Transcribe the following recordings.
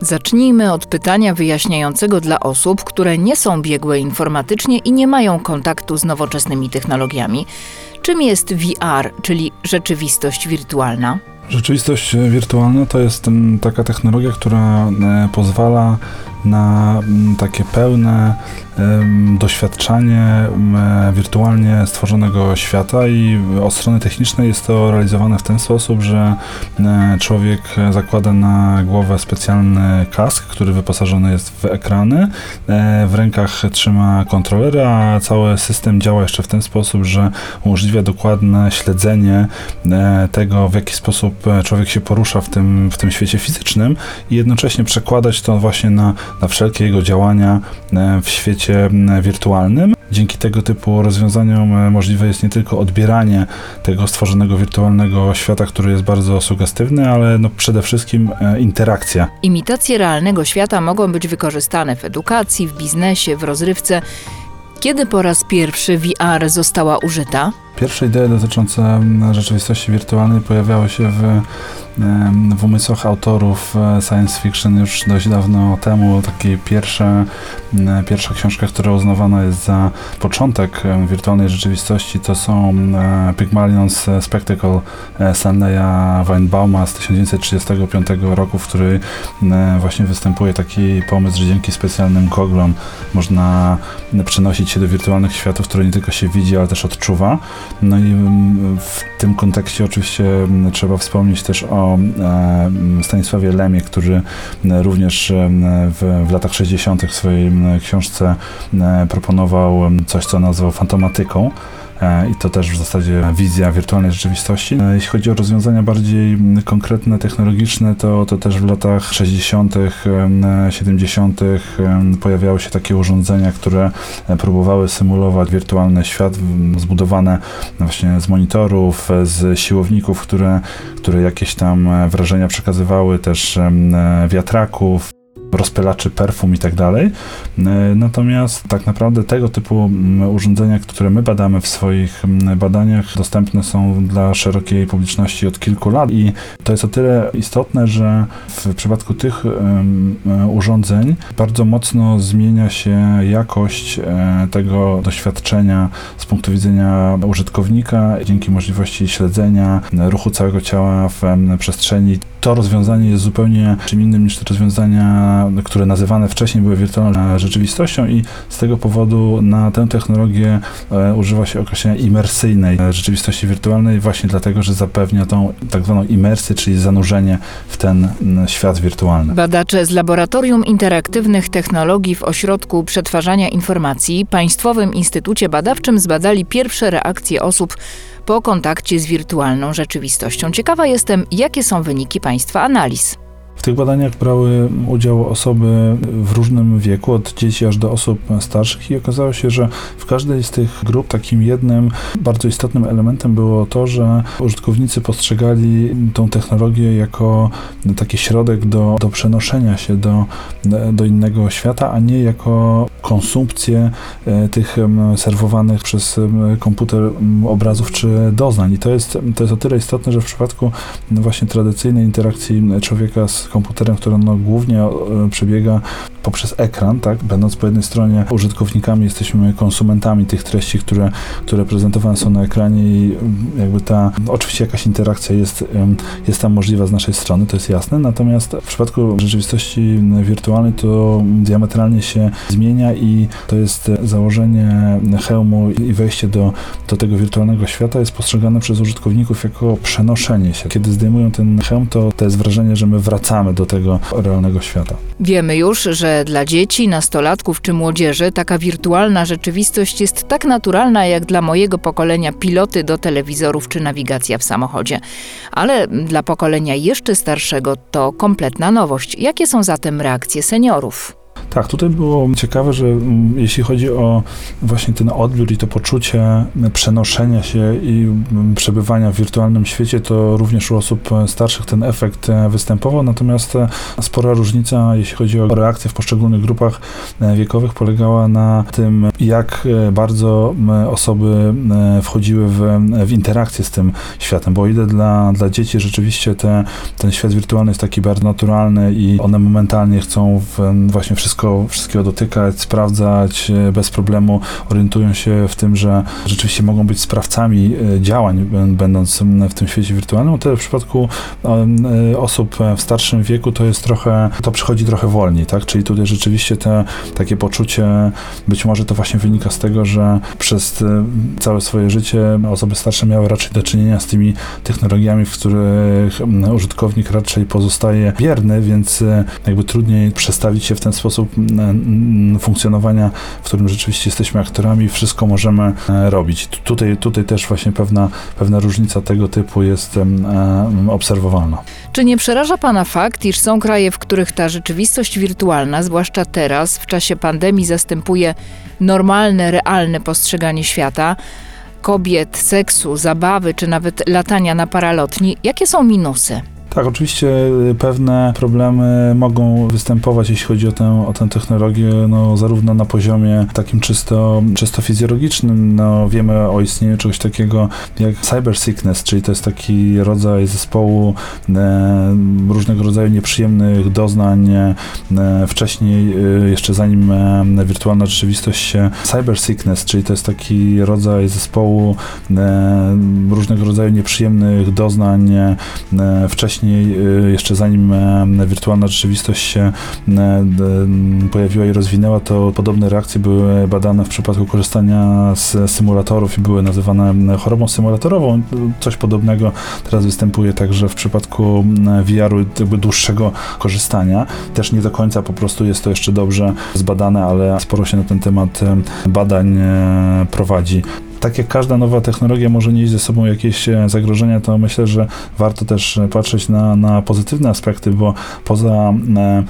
Zacznijmy od pytania wyjaśniającego dla osób, które nie są biegłe informatycznie i nie mają kontaktu z nowoczesnymi technologiami. Czym jest VR, czyli rzeczywistość wirtualna? Rzeczywistość wirtualna to jest mm, taka technologia, która e, pozwala na mm, takie pełne doświadczanie wirtualnie stworzonego świata i od strony technicznej jest to realizowane w ten sposób, że e, człowiek zakłada na głowę specjalny kask, który wyposażony jest w ekrany, e, w rękach trzyma kontroler, a cały system działa jeszcze w ten sposób, że umożliwia dokładne śledzenie e, tego, w jaki sposób człowiek się porusza w tym, w tym świecie fizycznym i jednocześnie przekładać to właśnie na, na wszelkie jego działania w świecie świecie wirtualnym. Dzięki tego typu rozwiązaniom e, możliwe jest nie tylko odbieranie tego stworzonego wirtualnego świata, który jest bardzo sugestywny, ale no przede wszystkim e, interakcja. Imitacje realnego świata mogą być wykorzystane w edukacji, w biznesie, w rozrywce. Kiedy po raz pierwszy VR została użyta? Pierwsze idee dotyczące rzeczywistości wirtualnej pojawiały się w w umysłach autorów e, science fiction już dość dawno temu. Takie pierwsze, pierwsza książka, która uznawana jest za początek wirtualnej rzeczywistości, to są Pygmalion's Spectacle e, Stanleya Weinbauma z 1935 roku, w której właśnie występuje taki pomysł, że dzięki specjalnym goglom można przenosić się do wirtualnych światów, które nie tylko się widzi, ale też odczuwa. No i w tym kontekście oczywiście trzeba wspomnieć też o E, Stanisławie Lemie, który e, również e, w, w latach 60. w swojej książce proponował coś, co nazwał fantomatyką. I to też w zasadzie wizja wirtualnej rzeczywistości. Jeśli chodzi o rozwiązania bardziej konkretne, technologiczne, to, to też w latach 60., 70. pojawiały się takie urządzenia, które próbowały symulować wirtualny świat, zbudowane właśnie z monitorów, z siłowników, które, które jakieś tam wrażenia przekazywały, też wiatraków rozpylaczy perfum i tak dalej. E, natomiast tak naprawdę tego typu urządzenia, które my badamy w swoich badaniach, dostępne są dla szerokiej publiczności od kilku lat i to jest o tyle istotne, że w przypadku tych e, urządzeń bardzo mocno zmienia się jakość e, tego doświadczenia z punktu widzenia użytkownika dzięki możliwości śledzenia ruchu całego ciała w przestrzeni. To rozwiązanie jest zupełnie czym innym niż te rozwiązania które nazywane wcześniej były wirtualną rzeczywistością i z tego powodu na tę technologię e, używa się określenia imersyjnej rzeczywistości wirtualnej właśnie dlatego, że zapewnia tą tak zwaną imersję, czyli zanurzenie w ten świat wirtualny. Badacze z Laboratorium Interaktywnych Technologii w Ośrodku Przetwarzania Informacji Państwowym Instytucie Badawczym zbadali pierwsze reakcje osób po kontakcie z wirtualną rzeczywistością. Ciekawa jestem, jakie są wyniki Państwa analiz. W tych badaniach brały udział osoby w różnym wieku, od dzieci aż do osób starszych i okazało się, że w każdej z tych grup takim jednym bardzo istotnym elementem było to, że użytkownicy postrzegali tą technologię jako taki środek do, do przenoszenia się do, do innego świata, a nie jako konsumpcję e, tych serwowanych przez komputer obrazów czy doznań. I to jest, to jest o tyle istotne, że w przypadku właśnie tradycyjnej interakcji człowieka z komputerem, która no, głównie e, przebiega poprzez ekran, tak? Będąc po jednej stronie użytkownikami, jesteśmy konsumentami tych treści, które, które prezentowane są na ekranie i jakby ta, oczywiście jakaś interakcja jest, jest tam możliwa z naszej strony, to jest jasne, natomiast w przypadku rzeczywistości wirtualnej to diametralnie się zmienia i to jest założenie hełmu i wejście do, do tego wirtualnego świata jest postrzegane przez użytkowników jako przenoszenie się. Kiedy zdejmują ten hełm, to to jest wrażenie, że my wracamy do tego realnego świata. Wiemy już, że dla dzieci, nastolatków czy młodzieży taka wirtualna rzeczywistość jest tak naturalna jak dla mojego pokolenia piloty do telewizorów czy nawigacja w samochodzie. Ale dla pokolenia jeszcze starszego to kompletna nowość. Jakie są zatem reakcje seniorów? Tak, tutaj było ciekawe, że mm, jeśli chodzi o właśnie ten odbiór i to poczucie przenoszenia się i mm, przebywania w wirtualnym świecie, to również u osób starszych ten efekt e, występował, natomiast e, spora różnica, jeśli chodzi o reakcję w poszczególnych grupach e, wiekowych, polegała na tym, jak bardzo osoby wchodziły w, w interakcję z tym światem, bo ile dla, dla dzieci rzeczywiście te, ten świat wirtualny jest taki bardzo naturalny i one momentalnie chcą w, właśnie wszystko wszystko, wszystkiego dotykać, sprawdzać e, bez problemu, orientują się w tym, że rzeczywiście mogą być sprawcami e, działań, będąc w tym świecie wirtualnym. To w przypadku e, osób w starszym wieku to jest trochę, to przychodzi trochę wolniej, tak? Czyli tutaj rzeczywiście te takie poczucie, być może to właśnie wynika z tego, że przez całe swoje życie osoby starsze miały raczej do czynienia z tymi technologiami, w których użytkownik raczej pozostaje bierny, więc jakby trudniej przestawić się w ten sposób funkcjonowania, w którym rzeczywiście jesteśmy aktorami, wszystko możemy e, robić. Tutaj, tutaj też właśnie pewna, pewna różnica tego typu jest obserwowalna. Czy nie przeraża Pana fakt, iż są kraje, w których ta rzeczywistość wirtualna, zwłaszcza teraz, w czasie pandemii, zastępuje normalne, realne postrzeganie świata? kobiet, seksu, zabawy czy nawet latania na paralotni, jakie są minusy? Tak, oczywiście y, pewne problemy mogą występować, jeśli chodzi o tę, o tę technologię, no, zarówno na poziomie takim czysto, czysto fizjologicznym, no, wiemy o istnieniu czegoś takiego jak cyber sickness, czyli to jest taki rodzaj zespołu e, różnego rodzaju nieprzyjemnych doznań. E, wcześniej, e, jeszcze zanim e, wirtualna rzeczywistość się, cyber sickness, czyli to jest taki rodzaj zespołu e, różnego rodzaju nieprzyjemnych doznań. E, wcześniej wcześniej, y, jeszcze zanim e, wirtualna rzeczywistość się e, pojawiła i rozwinęła, to podobne reakcye były badane w przypadku korzystania z symulatorów i były nazywane chorobą symulatorową. Coś podobnego teraz występuje także w przypadku VR-u jakby dłuższego korzystania. Też nie do końca po prostu jest to jeszcze dobrze zbadane, ale sporo się na ten temat badań e, prowadzi tak jak każda nowa technologia może nieść ze sobą jakieś e, zagrożenia, to myślę, że warto też patrzeć na, na pozytywne aspekty, bo poza e,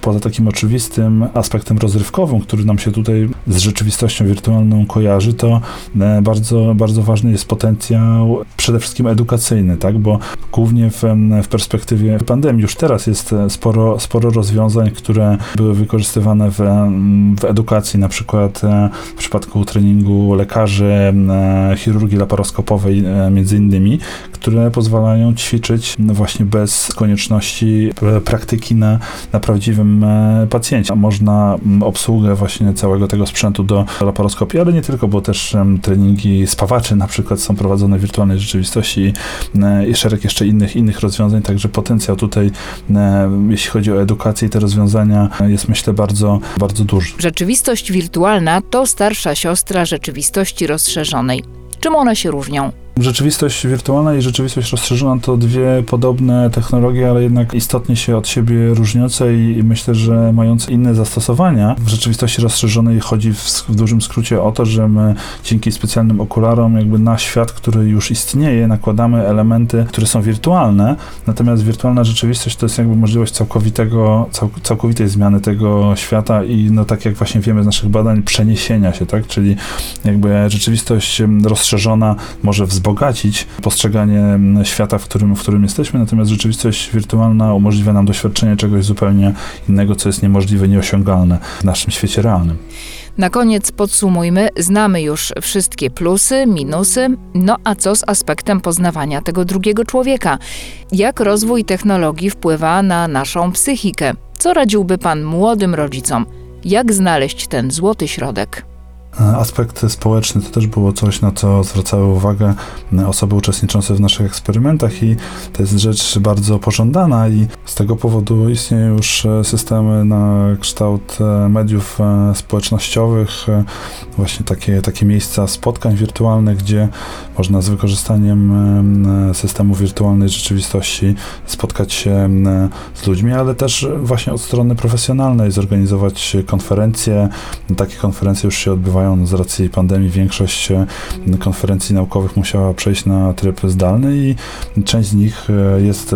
poza takim oczywistym aspektem rozrywkowym, który nam się tutaj z rzeczywistością wirtualną kojarzy, to e, bardzo, bardzo ważny jest potencjał przede wszystkim edukacyjny, tak? bo głównie w, w perspektywie pandemii już teraz jest e, sporo, sporo rozwiązań, które były wykorzystywane w, w edukacji, na przykład e, w przypadku treningu lekarzy, chirurgii laparoskopowej między innymi, które pozwalają ćwiczyć właśnie bez konieczności praktyki na, na prawdziwym e, pacjencie. Można obsługę właśnie całego tego sprzętu do laparoskopii, ale nie tylko, bo też treningi spawaczy na przykład są prowadzone w wirtualnej rzeczywistości e, i szereg jeszcze innych, innych rozwiązań, także potencjał tutaj, e, jeśli chodzi o edukację i te rozwiązania, jest myślę bardzo, bardzo duży. Rzeczywistość wirtualna to starsza siostra rzeczywistości rozszerzonej. Czym one się różnią? Rzeczywistość wirtualna i rzeczywistość rozszerzona to dwie podobne technologie, ale jednak istotnie się od siebie różniące i, i myślę, że mające inne zastosowania. W rzeczywistości rozszerzonej chodzi w, w, dużym skrócie o to, że my dzięki specjalnym okularom jakby na świat, który już istnieje, nakładamy elementy, które są wirtualne, natomiast wirtualna rzeczywistość to jest jakby możliwość całkowitego, cał, całkowitej zmiany tego świata i no tak jak właśnie wiemy z naszych badań, przeniesienia się, tak, czyli jakby rzeczywistość rozszerzona może wzbogacić wzbogacić postrzeganie świata, w którym, w którym jesteśmy, natomiast rzeczywistość wirtualna umożliwia nam doświadczenie czegoś zupełnie innego, co jest niemożliwe, nieosiągalne w naszym świecie realnym. Na koniec podsumujmy, znamy już wszystkie plusy, minusy, no a co z aspektem poznawania tego drugiego człowieka? Jak rozwój technologii wpływa na naszą psychikę? Co radziłby Pan młodym rodzicom? Jak znaleźć ten złoty środek? Aspekt społeczny to też było coś, na co zwracały uwagę osoby uczestniczące w naszych eksperymentach i to jest rzecz bardzo pożądana i z tego powodu istnieją już systemy na kształt mediów społecznościowych, właśnie takie, takie miejsca spotkań wirtualnych, gdzie można z wykorzystaniem systemu wirtualnej rzeczywistości spotkać się z ludźmi, ale też właśnie od strony profesjonalnej zorganizować konferencje. Takie konferencje już się odbywają z racji pandemii większość e, konferencji naukowych musiała przejść na tryb zdalny i część z nich e, jest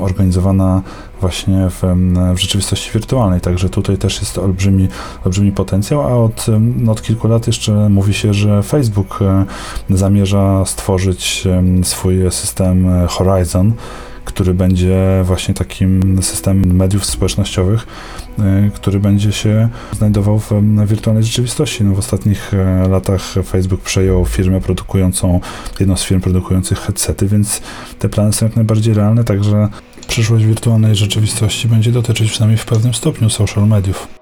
organizowana właśnie w, w, rzeczywistości wirtualnej. Także tutaj też jest olbrzymi, olbrzymi potencjał, a od, od kilku lat jeszcze mówi się, że Facebook e, zamierza stworzyć swój system Horizon, który będzie właśnie takim systemem mediów społecznościowych, e, który będzie się znajdował w wirtualnej rzeczywistości. No, w ostatnich e, latach Facebook przejął firmę produkującą, jedną z firm produkujących headsety, więc te plany są jak najbardziej realne, także przyszłość wirtualnej rzeczywistości będzie dotyczyć przynajmniej w pewnym stopniu social mediów.